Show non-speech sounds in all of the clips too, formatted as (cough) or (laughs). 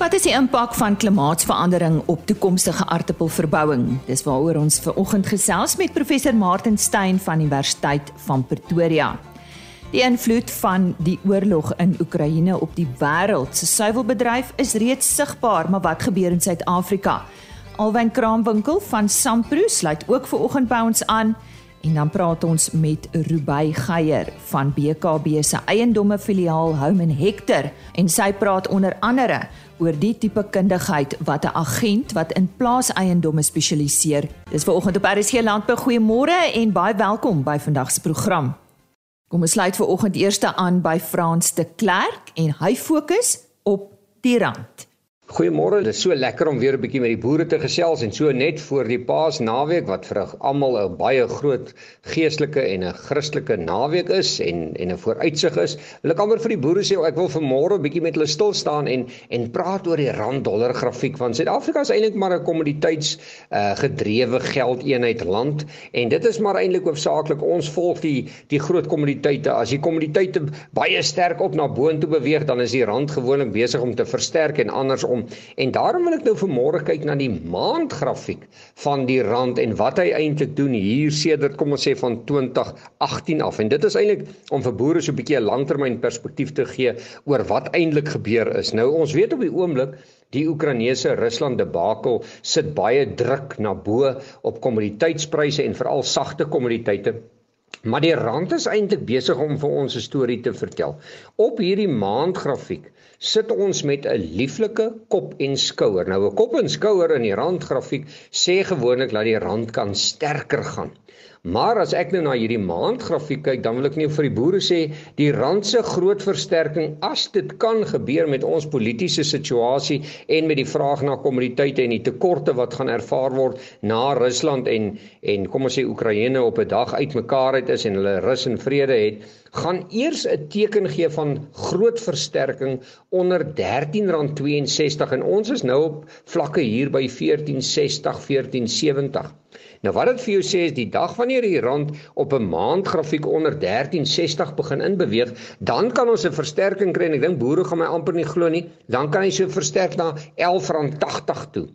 Wat is die impak van klimaatsverandering op toekomstige aardappelverbouing? Dis waaroor ons ver oggend gesels met professor Martin Stein van Universiteit van Pretoria. Die invloed van die oorlog in Oekraïne op die wêreld se suiwelbedryf is reeds sigbaar, maar wat gebeur in Suid-Afrika? Alwyn Kraamwinkel van Sampro sluit ook ver oggend by ons aan. En dan praat ons met Ruby Geier van BKB se eiendomme filiaal Home and Hector en sy praat onder andere oor die tipe kundigheid wat 'n agent wat in plaaseiendomme spesialiseer. Dis vanoggend op RSC Landbou. Goeiemôre en baie welkom by vandag se program. Kom ons sluit vanoggend eers aan by Frans de Klerk en hy fokus op die rand. Goeiemôre, dit is so lekker om weer 'n bietjie met die boere te gesels en so net voor die Paasnaweek wat vir almal 'n baie groot geestelike en 'n Christelike naweek is en en 'n vooruitsig is. Wil ek amper vir die boere sê ek wil vanmôre 'n bietjie met hulle stil staan en en praat oor die rand-dollar grafiek want Suid-Afrika is eintlik maar 'n kommoditeits uh, gedrewe geldeenheid land en dit is maar eintlik hoofsaaklik ons volg die die groot kommoditeite. As die kommoditeite baie sterk op na boontoe beweeg, dan is die rand gewoonlik besig om te versterk en andersom kom. En daarom wil ek nou vanmôre kyk na die maandgrafiek van die rand en wat hy eintlik doen hier sedert kom ons sê van 2018 af. En dit is eintlik om vir boere so 'n bietjie 'n langtermyn perspektief te gee oor wat eintlik gebeur is. Nou ons weet op die oomblik Die Oekraïnese Rusland debakel sit baie druk na bo op kommoditeitspryse en veral sagte kommoditeite Maar die rand is eintlik besig om vir ons 'n storie te vertel. Op hierdie maandgrafiek sit ons met 'n lieflike kop en skouer. Nou 'n kop en skouer in die randgrafiek sê gewoonlik dat die rand kan sterker gaan. Maar as ek nou na hierdie maandgrafiek kyk, dan wil ek net vir die boere sê, die rand se groot versterking as dit kan gebeur met ons politieke situasie en met die vraag na kommoditeite en die tekorte wat gaan ervaar word na Rusland en en kom ons sê Oekraïne op 'n dag uitmekaar uit is en hulle rus en vrede het, gaan eers 'n teken gee van groot versterking onder R13.62 en ons is nou op vlakke hier by 14.60 14.70 Nou wat dit vir jou sê is die dag wanneer die rand op 'n maandgrafiek onder 1360 begin inbeweeg, dan kan ons 'n versterking kry en ek dink boere gaan my amper nie glo nie, dan kan hy so versterk na R11.80 toe.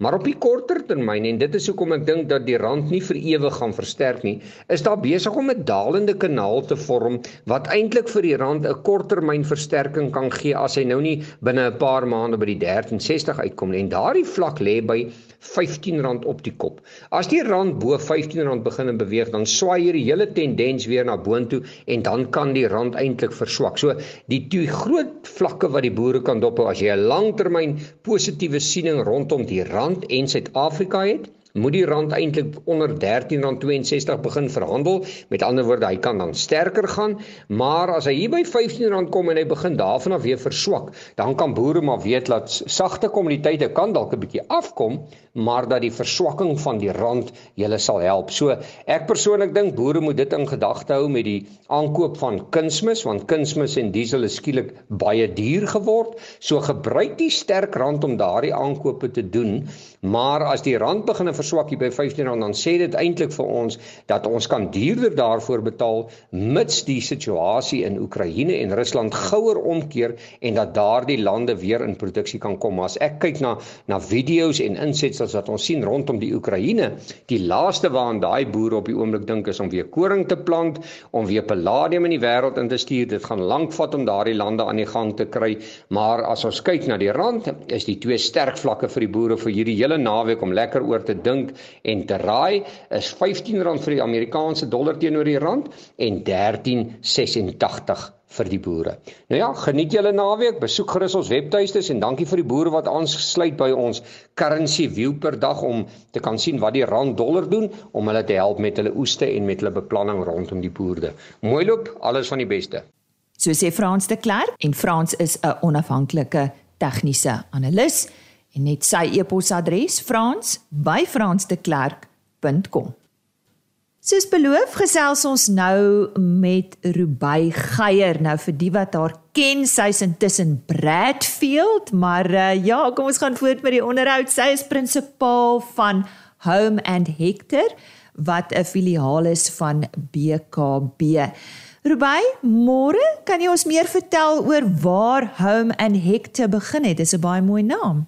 Maar op die korter termyn en dit is hoekom ek dink dat die rand nie vir ewig gaan versterk nie, is daar besig om 'n dalende kanaal te vorm wat eintlik vir die rand 'n korttermyn versterking kan gee as hy nou nie binne 'n paar maande by die 1360 uitkom nie. En daardie vlak lê by R15 op die kop. As die rand bo R15 begin beweeg, dan swaai hierdie hele tendens weer na boontoe en dan kan die rand eintlik verswak. So die twee groot vlakke wat die boere kan dophou as jy 'n langtermyn positiewe siening rondom die rand rand en Suid-Afrika het, moet die rand eintlik onder R13.62 begin verhandel. Met ander woorde, hy kan dan sterker gaan, maar as hy hier by R15 kom en hy begin daarvan af weer verswak, dan kan boere maar weet dat sagte kommoditeite kan dalk 'n bietjie afkom, maar dat die verswakking van die rand julle sal help. So ek persoonlik dink boere moet dit in gedagte hou met die aankoop van kunsmis want kunsmis en diesel is skielik baie duur geword. So gebruik die sterk rand om daardie aankope te doen, maar as die rand begin verswak hier by R15 dan sê dit eintlik vir ons dat ons kan duurder daarvoor betaal mits die situasie in Oekraïne en Rusland gouer omkeer en dat daardie lande weer in produksie kan kom. As ek kyk na na video's en insets as wat ons sien rondom die Oekraïne, die laaste waaraan daai boere op die oomblik dink is om weer koring te plant, om weer palladium in die wêreld in te stuur. Dit gaan lank vat om daardie lande aan die gang te kry, maar as ons kyk na die rand, is die twee sterk vlakke vir die boere vir hierdie hele naweek om lekker oor te dink en te raai is R15 vir die Amerikaanse dollar teenoor die rand en 13.86 vir die boere. Nou ja, geniet julle naweek, besoek gerus ons webtuistes en dankie vir die boere wat aansluit by ons currency view per dag om te kan sien wat die rand dollar doen om hulle te help met hulle oeste en met hulle beplanning rondom die boerde. Mooi loop, alles van die beste. So sê Frans de Klerk en Frans is 'n onafhanklike tegniese analis en net sy e-posadres frans@fransdeklerk.com. Soos beloof gesels ons nou met Ruby Geier. Nou vir die wat haar ken, sy's intussen Bradfield, maar uh, ja, kom ons gaan voort met die onderhoud. Sy is prinsipaal van Home and Hector wat 'n filiaal is van BKB. Rubai, môre kan jy ons meer vertel oor waar Home and Hector begin het? Dis 'n baie mooi naam.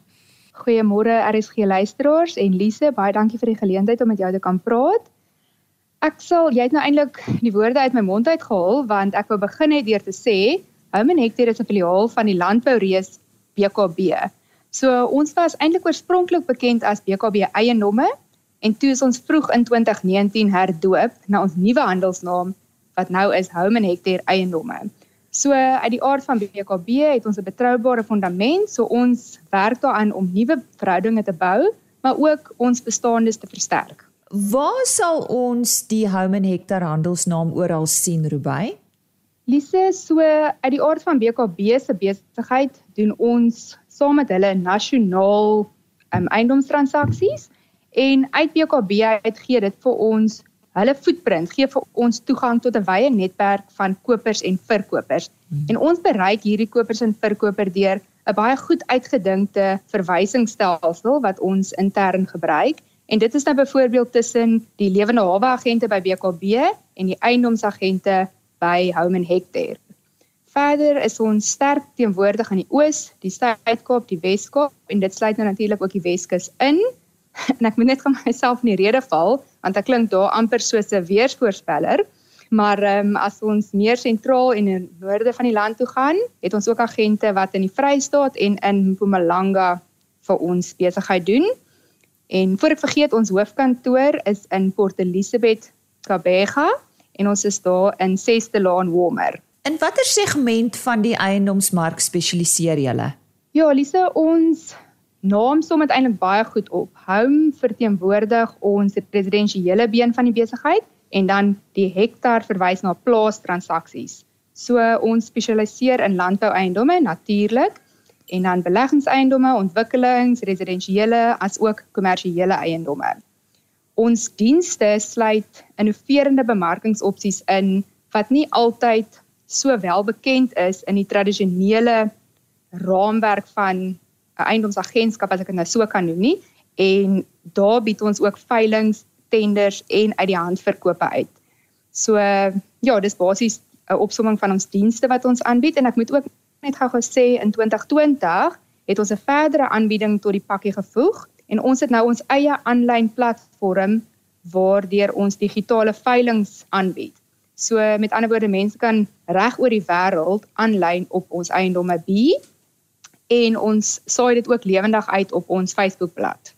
Goeiemôre RSG luisteraars en Lise, baie dankie vir die geleentheid om met jou te kan praat. Ek sal jy het nou eintlik die woorde uit my mond uitgehaal want ek wou begin het deur te sê Home and Hector is 'n filiaal van die landboureus BKB. So ons was eintlik oorspronklik bekend as BKB Eiendomme en toe is ons vroeg in 2019 herdoop na ons nuwe handelsnaam wat nou is Home and Hector Eiendomme. So uit die aard van BKB het ons 'n betroubare fondament, so ons werk daaraan om nuwe verhoudinge te bou, maar ook ons bestaandes te versterk. Waar sal ons die Home and Hector handelsnaam oral sien, Rubai? Lise, so uit die aard van BKB se besigheid doen ons saam met hulle nasionaal um, eiendomstransaksies en uit BKB uit gee dit vir ons hulle footprint gee vir ons toegang tot 'n wye netwerk van kopers en verkopers. Hmm. En ons bereik hierdie kopers en verkopers deur 'n baie goed uitgedinkte verwysingsstelsel wat ons intern gebruik. En dit is nou byvoorbeeld tussen die lewende hawe agente by BKB en die eiendomsagente by Home and Hector. Verder is ons sterk teenwoordig in die Oos, die Suid-Kaap, die Wes-Kaap en dit sluit nou natuurlik ook die Weskus in. En ek moet net vir (laughs) myself in die rede val want ek klink daar amper soos 'n weersvoorspeller. Maar ehm um, as ons meer sentraal en in noorde van die land toe gaan, het ons ook agente wat in die Vrystaat en in Mpumalanga vir ons besigheid doen. En voor ek vergeet, ons hoofkantoor is in Port Elizabeth, Kabega en ons is daar in 6de Laan Warmer. In watter segment van die eiendomsmark spesialiseer julle? Ja, Lise, ons naam som eintlik baie goed op. Home verteenwoordig ons residensiële been van die besigheid en dan die hektaar verwys na plaas transaksies. So ons spesialiseer in landboueiendomme natuurlik en dan beleggingseiendomme, ontwikkelings, residensiële as ook kommersiële eiendomme. Ons dienste sluit innoverende bemarkingsopsies in wat nie altyd so wel bekend is in die tradisionele raamwerk van 'n eiendomsagentskap as ek dit nou so kan noem nie en daar bied ons ook veilinge, tenders en uit die hand verkope uit. So ja, dis basies 'n opsomming van ons dienste wat ons aanbied en ek moet ook net gou-gou sê in 2020 het ons 'n verdere aanbieding tot die pakkie gevoeg en ons het nou ons eie aanlyn platform waardeur ons digitale veilinge aanbied. So met ander woorde mense kan reg oor die wêreld aanlyn op ons eiendomme bied en ons saai dit ook lewendig uit op ons Facebookblad.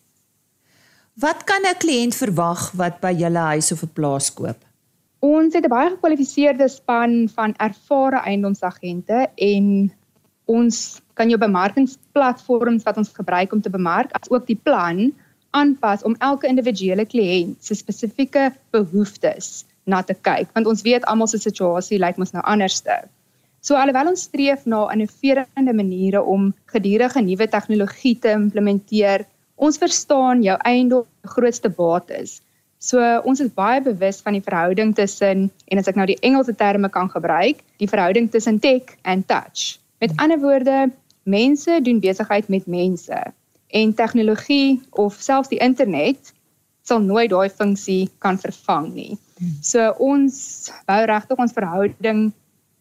Wat kan 'n kliënt verwag wat by julle huis of 'n plaas koop? Ons het 'n baie gekwalifiseerde span van ervare eiendomsagente en ons kan jou bemarkingsplatforms wat ons gebruik om te bemark as ook die plan aanpas om elke individuele kliënt se spesifieke behoeftes na te kyk want ons weet almal se situasie lyk mos nou anderste. So alhoewel ons streef na innoverende maniere om gedurende nuwe tegnologie te implementeer, ons verstaan jou eiendom grootste bates. So ons is baie bewus van die verhouding tussen en as ek nou die Engelse terme kan gebruik, die verhouding tussen tech en touch. Met ander woorde, mense doen besigheid met mense en tegnologie of selfs die internet sal nooit daai funksie kan vervang nie. Hmm. So ons bou regtig ons verhouding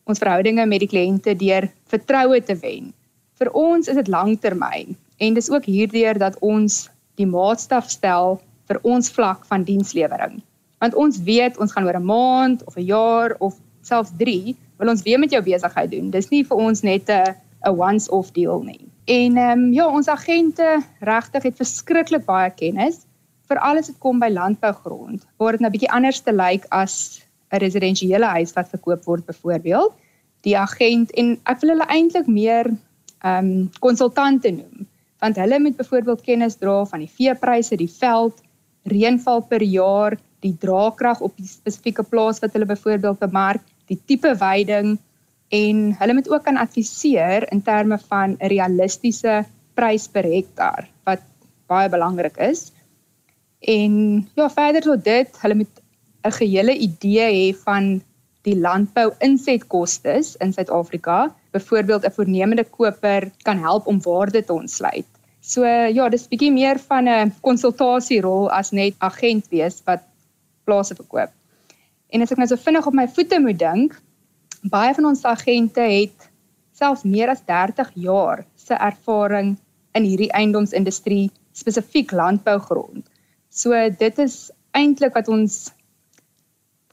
ons verhoudinge met die kliënte deur vertroue te wen. Vir ons is dit langtermyn en dis ook hierdeur dat ons die maatstaf stel vir ons vlak van dienslewering. Want ons weet ons gaan oor 'n maand of 'n jaar of selfs 3 wil ons weer met jou besigheid doen. Dis nie vir ons net 'n 'n once off deal nie. En ehm um, ja, ons agente regtig het verskriklik baie kennis vir alles wat kom by landbougrond. Waar dit nou bietjie anders te lyk as 'n residensiële huis wat verkoop word byvoorbeeld die agent en ek wil hulle eintlik meer ehm um, konsultante noem want hulle moet byvoorbeeld kennis dra van die veepryse, die veld, reënval per jaar, die draagkrag op die spesifieke plaas wat hulle byvoorbeeld bemark, die tipe veiding en hulle moet ook kan adviseer in terme van 'n realistiese prys per hektaar wat baie belangrik is. En ja, verder tot dit, hulle moet 'n gehele idee hê van die landbou insetkoste in Suid-Afrika. Byvoorbeeld 'n voornemende koper kan help om waarde te ontsluit. So ja, dis bietjie meer van 'n konsultasierol as net agent wees wat plase verkoop. En as ek nou so vinnig op my voete moet dink, baie van ons agente het selfs meer as 30 jaar se ervaring in hierdie eiendomsindustrie, spesifiek landbougrond. So dit is eintlik wat ons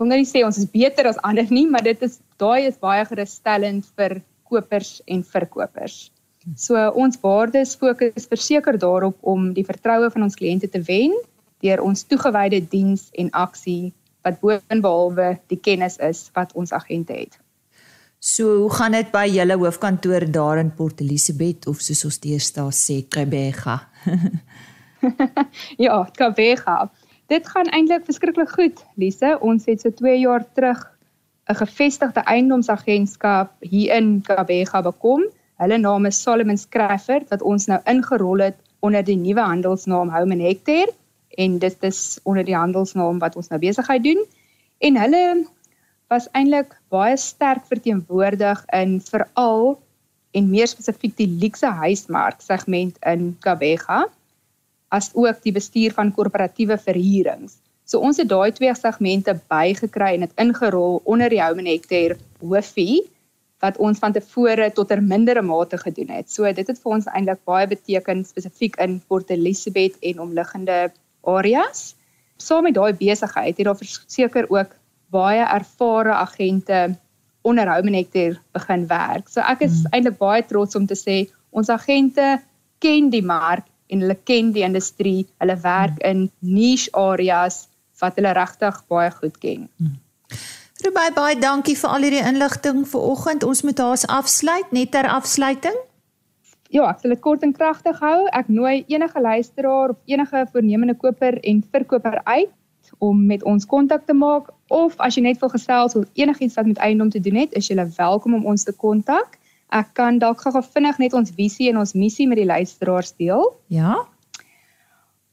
wil nou nie sê ons is beter as ander nie, maar dit is daai is baie gerusstellend vir kopers en verkopers. So ons waardes fokus verseker daarop om die vertroue van ons kliënte te wen deur ons toegewyde diens en aksie wat boonbehalwe die kennis is wat ons agente het. So, hoe gaan dit by julle hoofkantoor daar in Port Elizabeth of soos ons deesdae sê, Kebega? (laughs) (laughs) ja, Kebega. Dit gaan eintlik verskriklik goed, Lise. Ons het so 2 jaar terug 'n gevestigde eiendomsagentskap hier in Kebega bekom Hulle naam is Solomon Crawford wat ons nou ingerol het onder die nuwe handelsnaam Home and Hectare en dit is onder die handelsnaam wat ons nou besigheid doen. En hulle was eintlik baie sterk verteenwoordig in veral en meer spesifiek die luxe huismark segment in Kabega as ook die bestuur van korporatiewe verhuurings. So ons het daai twee segmente bygekry en dit ingerol onder die Home and Hectare hoofie wat ons van tevore tot 'n mindere mate gedoen het. So dit het vir ons eintlik baie beteken spesifiek in Port Elizabeth en omliggende areas. Saam met daai besigheid het daar verseker ook baie ervare agente onderhou menekter begin werk. So ek is hmm. eintlik baie trots om te sê ons agente ken die mark en hulle ken die industrie. Hulle werk hmm. in niche areas wat hulle regtig baie goed ken. Hmm. Rubai baie dankie vir al hierdie inligting vanoggend. Ons moet haas afsluit net ter afsluiting. Ja, ek wil dit kort en kragtig hou. Ek nooi enige luisteraar of enige voornemende koper en verkoper uit om met ons kontak te maak of as jy net wil gesels oor enigiets wat met eiendom te doen het, is jy welkom om ons te kontak. Ek kan dalk gou vinnig net ons visie en ons missie met die luisteraars deel. Ja.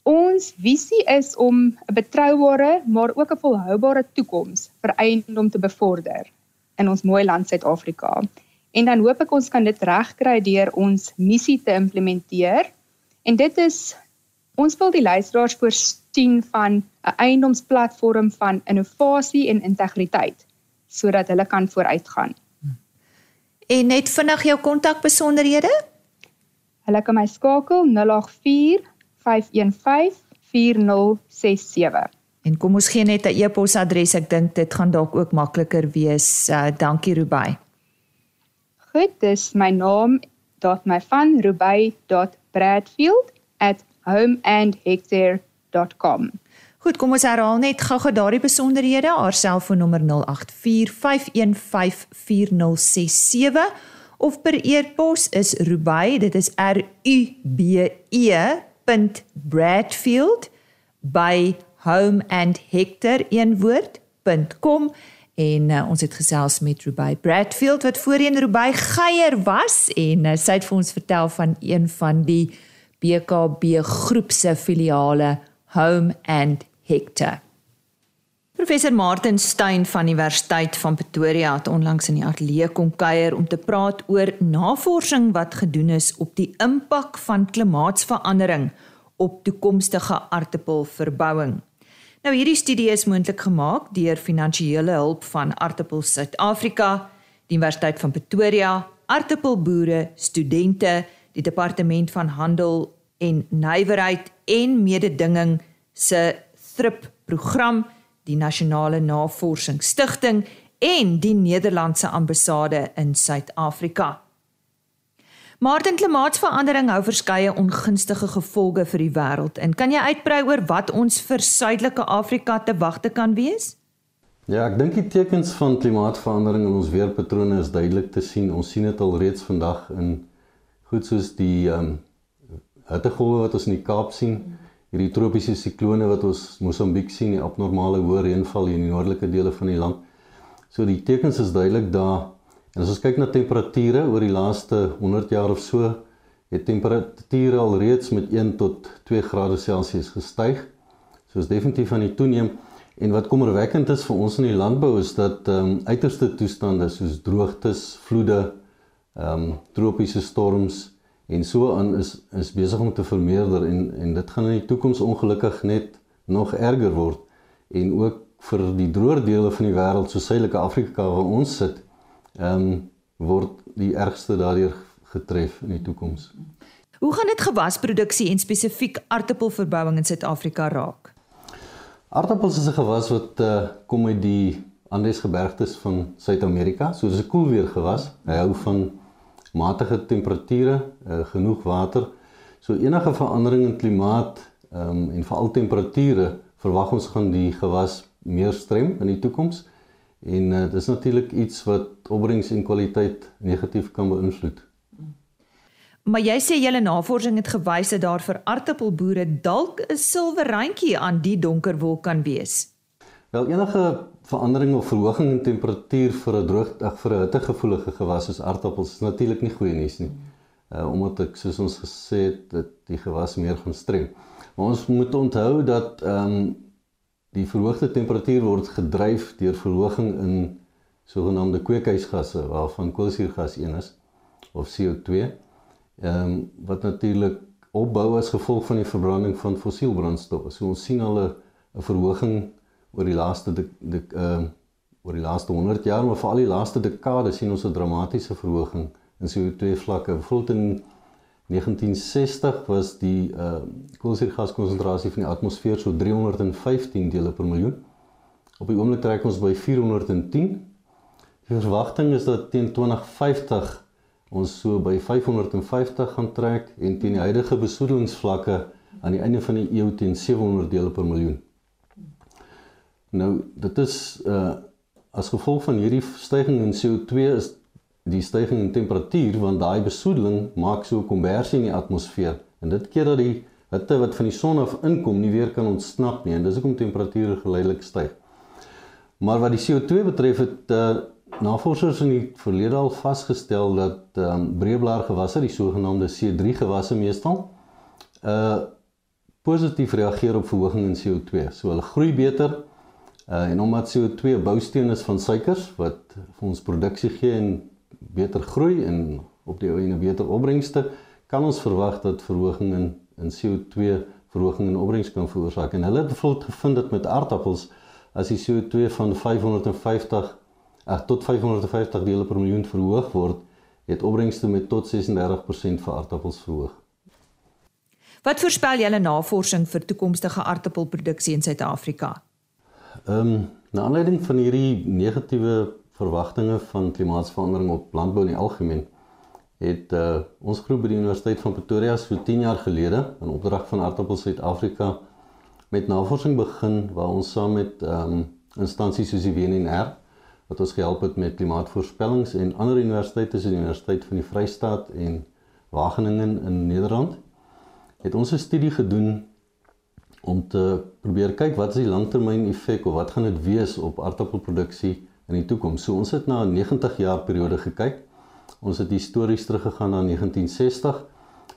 Ons visie is om 'n betroubare maar ook 'n volhoubare toekoms vir eiendom te bevorder in ons mooi land Suid-Afrika. En dan hoop ek ons kan dit regkry deur ons missie te implementeer. En dit is ons wil die luisteraars voorsien van 'n eiendomsplatform van innovasie en integriteit sodat hulle kan vooruitgaan. En net vinnig jou kontakbesonderhede? Hulle kan my skakel 084 08154067. En kom ons gee net 'n e-posadres. Ek dink dit gaan dalk ook makliker wees. Uh, dankie Rubai. Goed, dis my naam dot my van rubai.bradfield@homeandhectare.com. Goed, kom ons herhaal net gou-gou daardie besonderhede. Haar selfoonnommer 0845154067 of per e-pos is rubai, dit is R U B E bradfield by homeandhector.com en uh, ons het gesels met Ruby Bradfield wat voorheen Ruby Geier was en uh, sy het vir ons vertel van een van die BKB groep se filiale Home and Hector. Professor Martin Stein van Universiteit van Pretoria het onlangs in die ateljee kom kuier om te praat oor navorsing wat gedoen is op die impak van klimaatsverandering op toekomstige aardappelverbouing. Nou hierdie studie is moontlik gemaak deur finansiële hulp van Aardappel Suid-Afrika, die Universiteit van Pretoria, aardappelboere, studente, die Departement van Handel en Nywerheid en Mededinging se THRIP program die Nasionale Navorsingsstigting en die Nederlandse ambassade in Suid-Afrika. Maar die klimaatsverandering hou verskeie ongunstige gevolge vir die wêreld. En kan jy uitbrei oor wat ons vir Suidelike Afrika te wagte kan wees? Ja, ek dink die tekens van klimaatsverandering in ons weerpatrone is duidelik te sien. Ons sien dit al reeds vandag in goed soos die ehm um, hittegolwe wat ons in die Kaap sien hierdie tropiese siklone wat ons Mosambiek sien, die abnormale hoë reënval in die noordelike dele van die land. So die tekens is duidelik daar. En as ons kyk na temperature oor die laaste 100 jaar of so, het temperature al reeds met 1 tot 2 grade Celsius gestyg. So is definitief aan die toeneem. En wat kommerwekkend is vir ons in die landbou is dat ehm um, uiterste toestande soos droogtes, vloede, ehm um, tropiese storms en so aan is is besig om te vermeerder en en dit gaan in die toekoms ongelukkig net nog erger word en ook vir die droër dele van die wêreld so Suidelike Afrika waar ons sit ehm um, word die ergste daardeur getref in die toekoms. Hoe gaan dit gewasproduksie en spesifiek aartappelverbouing in Suid-Afrika raak? Aartappels is 'n gewas wat uh, kom uit die Andes gebergtes van Suid-Amerika. So dis 'n koelweer gewas. Hy hou van matige temperature, uh, genoeg water. So enige verandering in klimaat um, en veral temperature verwag ons gaan die gewas meer strem in die toekoms. En uh, dis natuurlik iets wat opbrengs en kwaliteit negatief kan beïnvloed. Maar jy sê julle navorsing het gewys dat daar vir aartappelboere dalk 'n silwer randjie aan die donker wolk kan wees. Wel enige verandering of verhoging in temperatuur vir 'n droog ag vir 'n hittegevoelige gewas soos aardappels is natuurlik nie goeie nuus nie. Uh omdat ek soos ons gesê het dat die gewas meer gaan strem. Maar ons moet onthou dat ehm um, die verhoogde temperatuur word gedryf deur verhoging in sogenaamde kweekhuisgasse waarvan koolsuurgas een is of CO2 ehm um, wat natuurlik opbou as gevolg van die verbranding van fossielbrandstowwe. So ons sien al 'n verhoging oor die laaste de ehm uh, oor die laaste 100 jaar, maar veral die laaste dekade sien ons 'n dramatiese verhoging in CO2 vlakke. Bijvoorbeeld in 1960 was die uh koolstofgaskonsentrasie van die atmosfeer so 315 dele per miljoen. Op die oomblik trek ons by 410. Die verwagting is dat teen 2050 ons so by 550 gaan trek en teen die huidige besoedelingsvlakke aan die einde van die eeu teen 700 dele per miljoen. Nou dit is uh as gevolg van hierdie stygings in CO2 is die stygings in temperatuur want daai besoedeling maak so 'n konversie in die atmosfeer en dit keer dat die hitte wat van die son af inkom nie weer kan ontsnap nie en dis hoekom temperature geleidelik styg. Maar wat die CO2 betref het uh Navorsers in die verlede al vasgestel dat ehm um, breëblaar gewasse, die sogenaamde C3 gewasse meestal uh positief reageer op verhoging in CO2. So hulle groei beter uh en omdat CO2 'n bousteen is van suikers wat vir ons produksie gee en beter groei en op die einde beter opbrengste, kan ons verwag dat verhoging in in CO2 verhoging in opbrengs kan veroorsaak. En hulle het bijvoorbeeld gevind dat met aardappels as die CO2 van 550 ag tot 550 dele per miljoen verhoog word, het opbrengste met tot 36% vir aardappels verhoog. Wat voorspel julle navorsing vir toekomstige aardappelproduksie in Suid-Afrika? Ehm, um, na aanleiding van hierdie negatiewe verwagtinge van klimaatsverandering op landbou in die algemeen, het uh, ons groep by die Universiteit van Pretoria so 10 jaar gelede in opdrag van Aardappels Suid-Afrika met navorsing begin waar ons saam met ehm um, instansies soos die WNR wat ons gehelp het met klimaatvoorspellings en ander universiteite soos die Universiteit van die Vrystaat en Wageningen in Nederland het ons 'n studie gedoen om te probeer kyk wat is die langtermyn effek of wat gaan dit wees op aardappelproduksie in die toekoms. So ons het na 'n 90 jaar periode gekyk. Ons het histories teruggegaan na 1960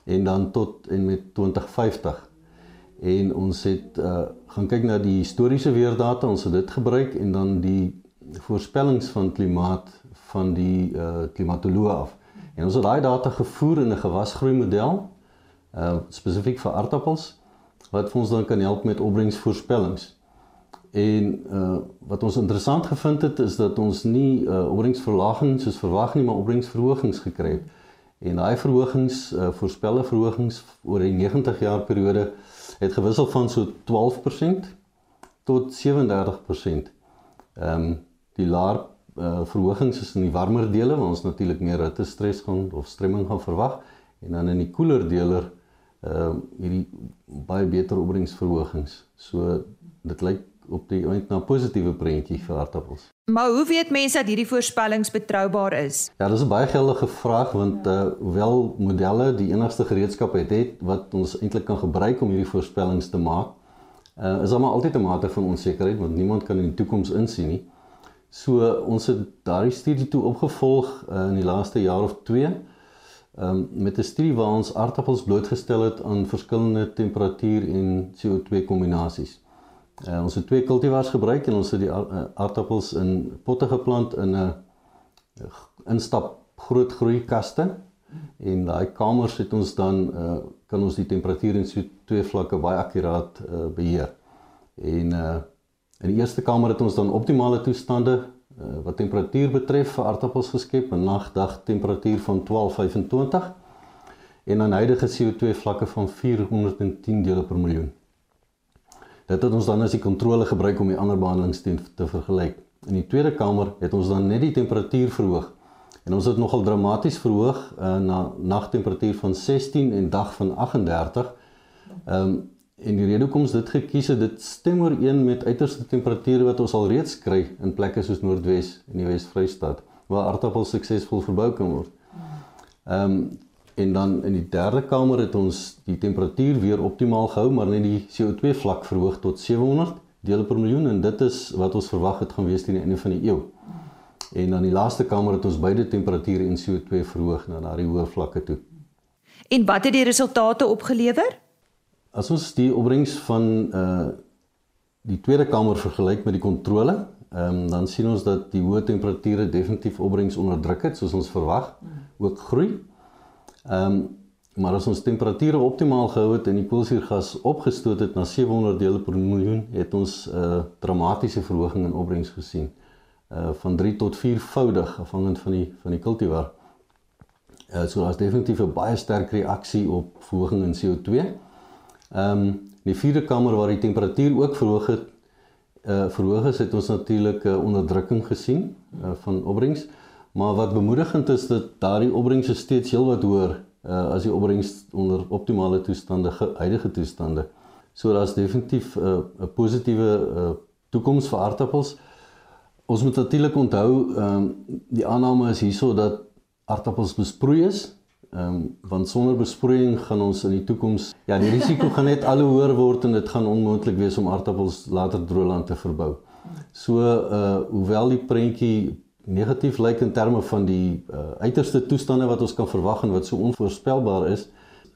en dan tot en met 2050. En ons het uh gaan kyk na die historiese weerdata, ons het dit gebruik en dan die voorspellings van klimaat van die uh klimatoloë af. En ons het daai data gevoer in 'n gewasgroei model uh spesifiek vir aardappels wat vir ons dan kan help met opbrengsvoorspellings. En uh wat ons interessant gevind het is dat ons nie uh opbrengsverlaging soos verwag nie, maar opbrengsverhogings gekry het. En daai verhogings uh voorspelle verhogings oor die 90 jaar periode het gewissel van so 12% tot 37%. Ehm um, die laer uh, verhogings is in die warmer dele waar ons natuurlik meer hitte stres gaan of stremming gaan verwag en dan in die koeler dele uh hierdie baie beter opbrengsverhogings. So dit lyk op die eind na 'n positiewe prentjie vir aardappels. Maar hoe weet mense dat hierdie voorspellings betroubaar is? Ja, dis 'n baie geldige vraag want uh hoewel modelle die enigste gereedskap het, het wat ons eintlik kan gebruik om hierdie voorspellings te maak, uh is daar maar altyd 'n mate van onsekerheid want niemand kan in die toekoms insien nie. So ons het daardie studie toe opgevolg uh, in die laaste jaar of 2 um, met 'n studie waar ons aardappels blootgestel het aan verskillende temperatuur en CO2 kombinasies. Uh, ons het twee kultivars gebruik en ons het die uh, aardappels in potte geplant in 'n instap groot groei kaste en daai kamers het ons dan uh, kan ons die temperatuur en CO2 vlakke baie akkuraat uh, beheer. En uh, In die eerste kamer het ons dan optimale toestande wat temperatuur betref vir aardappels geskep, 'n nagdag temperatuur van 12.25 en 'n huidige CO2 vlakke van 410 dele per miljoen. Dit het ons dan as die kontrole gebruik om die ander behandelings te, te vergelyk. In die tweede kamer het ons dan net die temperatuur verhoog en ons het nogal dramaties verhoog uh, na nagtemperatuur van 16 en dag van 38. Ehm um, En die rede hoekom ons dit gekies het, dit stem ooreen met uiterste temperature wat ons al reeds kry in plekke soos Noordwes en die Wes-Vrystaat waar aardappels suksesvol verbou kan word. Ehm um, en dan in die derde kamer het ons die temperatuur weer optimaal gehou, maar net die CO2 vlak verhoog tot 700 dele per miljoen en dit is wat ons verwag het gaan wees teen die einde van die eeu. En dan die laaste kamer het ons beide temperature en CO2 verhoog na daardie hoë vlakke toe. En wat het die resultate opgelewer? As ons die opbrengs van uh die tweede kamer vergelyk met die kontrole, ehm um, dan sien ons dat die hoë temperature definitief opbrengs onderdruk het soos ons verwag, ook groei. Ehm um, maar as ons temperature optimaal gehou het en die koolsuurgas opgestoot het na 700 dele per miljoen, het ons 'n uh, dramatiese verhoging in opbrengs gesien. Uh van 3 tot 4voudig afhangend van die van die kultivar. Uh so daar's definitief 'n baie sterk reaksie op verhoging in CO2. Ehm um, die vierde kamer waar die temperatuur ook verhoog het, uh verhoog is, het ons natuurlik 'n uh, onderdrukking gesien uh, van opbrengs. Maar wat bemoedigend is dat daardie opbrengs steeds heelwat hoër uh as die opbrengs onder optimale toestande, huidige toestande. So daar's definitief 'n uh, 'n positiewe uh toekoms vir aardappels. Ons moet natuurlik onthou ehm um, die aanname is hierso dat aardappels besproei is Ehm um, want sonder besproeiing gaan ons in die toekoms ja, die risiko gaan net al hoe hoër word en dit gaan onmoontlik wees om aardappels later droogland te verbou. So uh hoewel die prentjie negatief lyk in terme van die uh, uiterste toestande wat ons kan verwag en wat so onvoorspelbaar is,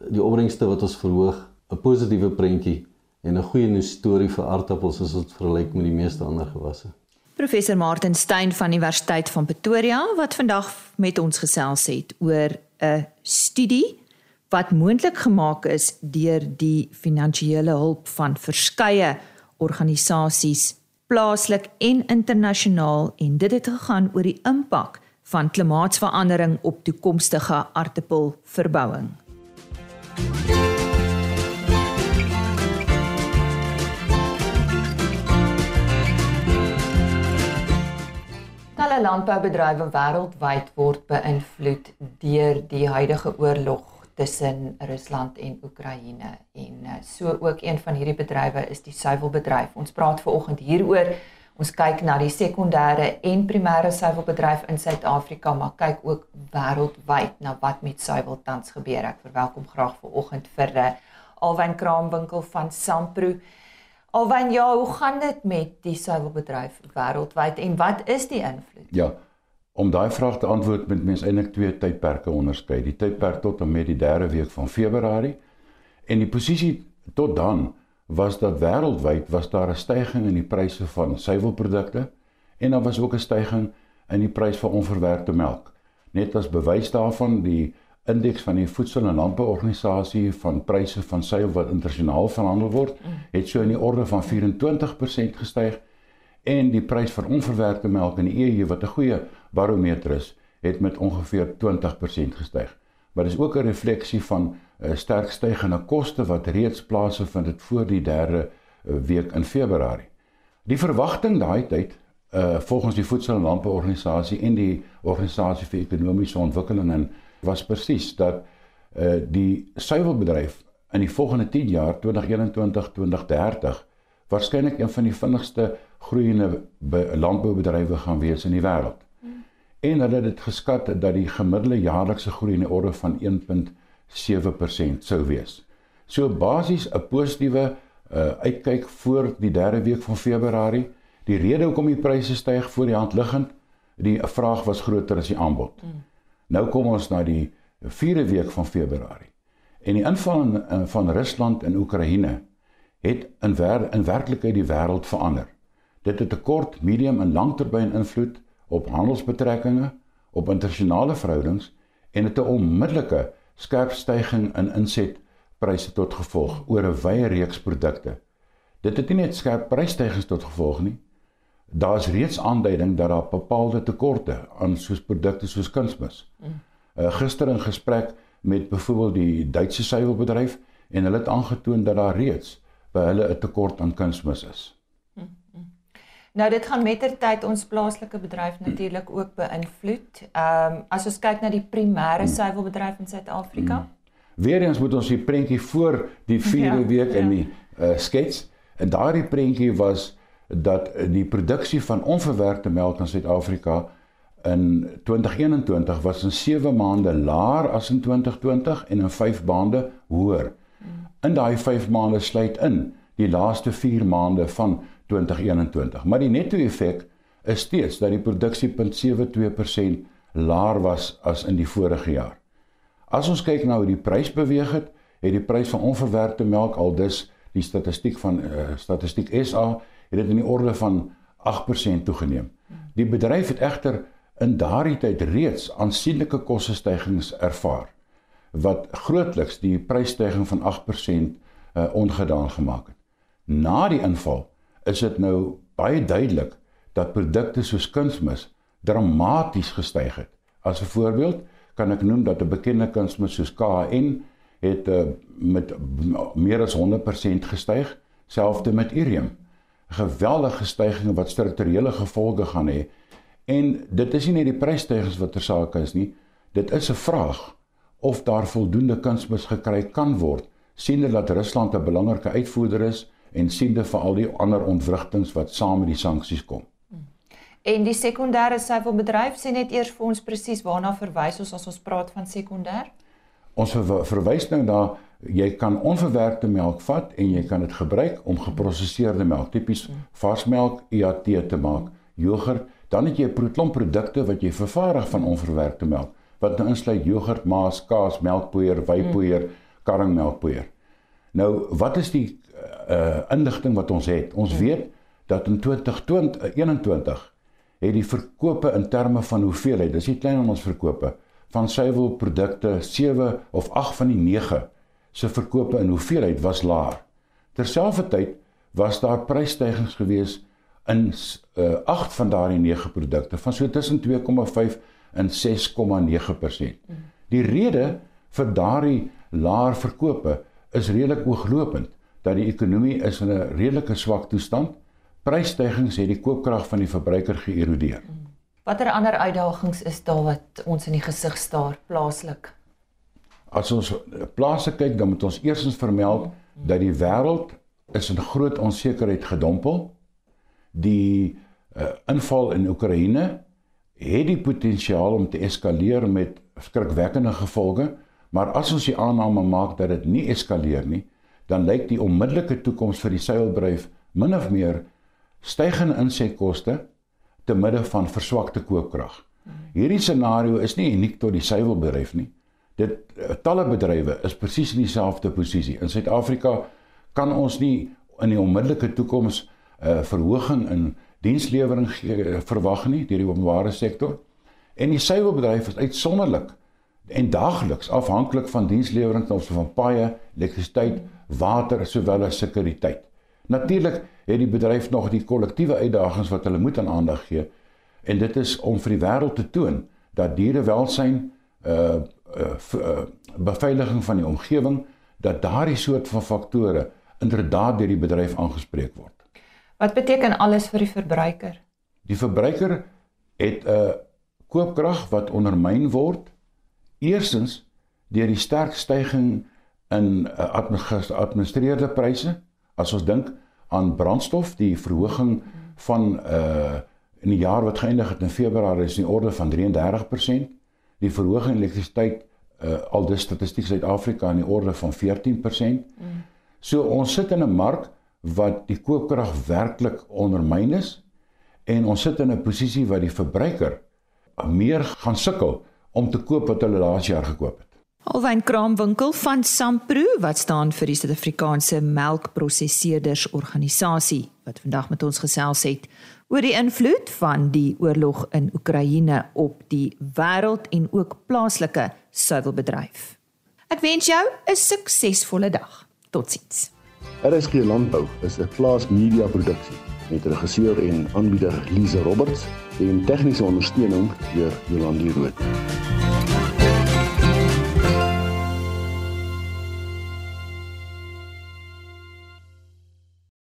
die opbrengste wat ons verhoog, 'n positiewe prentjie en 'n goeie storie vir aardappels as ons vergelyk met die meeste ander gewasse. Professor Martin Stein van Universiteit van Pretoria wat vandag met ons gesels het oor 'n studie wat moontlik gemaak is deur die finansiële hulp van verskeie organisasies plaaslik en internasionaal en dit het gegaan oor die impak van klimaatsverandering op toekomstige aardappelverbouing. Alle landboubedrywe wêreldwyd word beïnvloed deur die huidige oorlog tussen Rusland en Oekraïne en eh, so ook een van hierdie bedrywe is die suiwelbedryf. Ons praat ver oggend hieroor. Ons kyk na die sekondêre en primêre suiwelbedryf in Suid-Afrika, maar kyk ook wêreldwyd na wat met suiwel tans gebeur. Ek verwelkom graag ver oggend vir eh, Alwyn Kraamwinkel van Sampro. Alwen ja, hoe gaan dit met die suiwelbedryf wêreldwyd en wat is die invloed? Ja. Om daai vraag te antwoord moet mens eintlik twee tydperke onderskei. Die tydperk tot en met die 3de week van Februarie en die posisie tot dan was dat wêreldwyd was daar 'n stygings in die pryse van suiwelprodukte en daar was ook 'n stygings in die prys van onverwerkte melk. Net as bewys daarvan die indeks van die voedsel- en landbouorganisasie van pryse van suiwel wat internasionaal verhandel word, het so in die orde van 24% gestyg en die prys vir onverwerkte melk in die EU wat 'n goeie barometer is, het met ongeveer 20% gestyg. Maar dis ook 'n refleksie van 'n uh, sterk stygende koste wat reeds plaasvind het voor die 3de uh, week in Februarie. Die verwagting daai tyd uh volgens die voedsel- en landbouorganisasie en die organisasie vir ekonomiese ontwikkeling en was presies dat uh die suiwelbedryf in die volgende 10 jaar 2021-2030 waarskynlik een van die vinnigste groeiende landboubedrywe gaan wees in die wêreld. Hmm. En hulle het dit geskat dat die gemiddelde jaarlikse groei in die orde van 1.7% sou wees. So basies 'n positiewe uh uitkyk voor die 3de week van Februarie. Die rede hoekom die pryse styg voor die hand liggend, die vraag was groter as die aanbod. Hmm. Nou kom ons na die 4de week van Februarie. En die inval in, in, van Rusland in Oekraïne het in wer, in werklikheid die wêreld verander. Dit het 'n kort, medium en langtermyn invloed op handelsbetrekkinge, op internasionale verhoudings en het 'n onmiddellike skerp stygings in insetpryse tot gevolg oor 'n wye reeks produkte. Dit het nie net skerp prysstygings tot gevolg nie, daar's reeds aanduiding dat daar bepaalde tekorte aan soos produkte soos kunsmis. Uh, gister in gesprek met byvoorbeeld die Duitse suiwelbedryf en hulle het aangetoon dat daar reeds by hulle 'n tekort aan kunsmis is. Nou dit gaan mettertyd ons plaaslike bedryf natuurlik ook beïnvloed. Ehm um, as ons kyk na die primêre suiwelbedryf in Suid-Afrika. Mm. Weereens moet ons die prentjie voor die 4de ja, week ja. in die uh, skets. En daardie prentjie was dat die produksie van onverwerkte melk in Suid-Afrika in 2021 was in 7 maande laer as in 2020 en in 5 maande hoër. In daai 5 maande sluit in die laaste 4 maande van 2021. Maar die netto-effek is steeds dat die produksie 0.72% laer was as in die vorige jaar. As ons kyk na hoe die prys beweeg het, het die prys van onverwerkte melk al dus die statistiek van uh, statistiek SA het dit in die orde van 8% toegeneem. Die bedryf het egter in daardie tyd reeds aansienlike kostestygings ervaar wat grootliks die prysstygings van 8% uh, eh, ongedaan gemaak het. Na die inval is dit nou baie duidelik dat produkte soos kunsmis dramaties gestyg het. As 'n voorbeeld kan ek noem dat 'n bekende kunsmis soos KN het uh, met meer as 100% gestyg, selfs met Irium. Geweldige stygings wat strukturele gevolge gaan hê. En dit is nie net die prysstygings wat ter sake is nie, dit is 'n vraag of daar voldoende kunsmis gekry kan word, siende dat Rusland 'n belangrike uitvoerder is en siende vir al die ander ontwrigtings wat saam met die sanksies kom. En die sekondêre suiwelbedryf sê net eers vir ons presies waarna verwys ons as ons praat van sekondêr? Ons ver, verwys nou na jy kan onverwerkte melk vat en jy kan dit gebruik om geproseserde melk, tipies varsmelk, IAT te maak, jogurt, dan het jy 'n klomp produkte wat jy vervaardig van onverwerkte melk wat nou insluit jogurt, maas, kaas, melkpoeier, wypoeier, karringmelkpoeier. Nou, wat is die uh inligting wat ons het. Ons ja. weet dat in 2021 het die verkope in terme van hoeveelheid, dis nie klein ons verkope van suiwelprodukte 7 of 8 van die 9 se verkope in hoeveelheid was laer. Terselfdertyd was daar prysstygings gewees in uh 8 van daardie 9 produkte van so tussen 2,5 en 6,9%. Mm. Die rede vir daardie laer verkope is redelik ooglopend dat die ekonomie is in 'n redelike swak toestand. Prysstygings het die koopkrag van die verbruiker geërodeer. Watter ander uitdagings is daar wat ons in die gesig staar plaaslik? As ons plaaslik kyk, dan moet ons eersins vermeld dat die wêreld is in groot onsekerheid gedompel. Die uh, inval in Oekraïne het die potensiaal om te eskaleer met skrikwekkende gevolge, maar as ons die aanname maak dat dit nie eskaleer nie, dan lyk die onmiddellike toekoms vir die seilbedryf min of meer stygende insetkoste te midde van verswakte koopkrag. Hierdie scenario is nie uniek tot die seilbedryf nie. Dit eh, talle bedrywe is presies in dieselfde posisie. In Suid-Afrika kan ons nie in die onmiddellike toekoms 'n uh, eh, verhoging in dienslewering uh, verwag nie deur die openbare sektor. En die seilbedryf is uitsonderlik en daagliks afhanklik van dienslewering ten opsigte van paaie, elektrisiteit, water sowel as sekuriteit. Natuurlik het die bedryf nog die kollektiewe uitdagings wat hulle moet aan aandag gee en dit is om vir die wêreld te toon dat dierewelsyn uh uh, beveiliging van die omgewing dat daardie soort van faktore inderdaad deur die bedryf aangespreek word. Wat beteken alles vir die verbruiker? Die verbruiker het 'n uh, koopkrag wat ondermyn word Eerstens deur die sterk stygings in uh, administreerde pryse. As ons dink aan brandstof, die verhoging van uh in die jaar wat geëindig het in Februarie is in die orde van 33%. Die verhoging in elektrisiteit uh al die statistiek Suid-Afrika in die orde van 14%. So ons sit in 'n mark wat die koopkrag werklik ondermyn is en ons sit in 'n posisie waar die verbruiker meer gaan sukkel om te koop wat hulle laas jaar gekoop het. Alwyn Kraamwinkel van Sampro wat staan vir die Suid-Afrikaanse Melkprosesseerders Organisasie wat vandag met ons gesels het oor die invloed van die oorlog in Oekraïne op die wêreld en ook plaaslike suiwelbedryf. Ek wens jou 'n suksesvolle dag. Totsiens. RSG Landbou is 'n plaas media produksie met regisseur en aanbieder Lize Roberts en tegniese ondersteuning deur Jolande Rooi.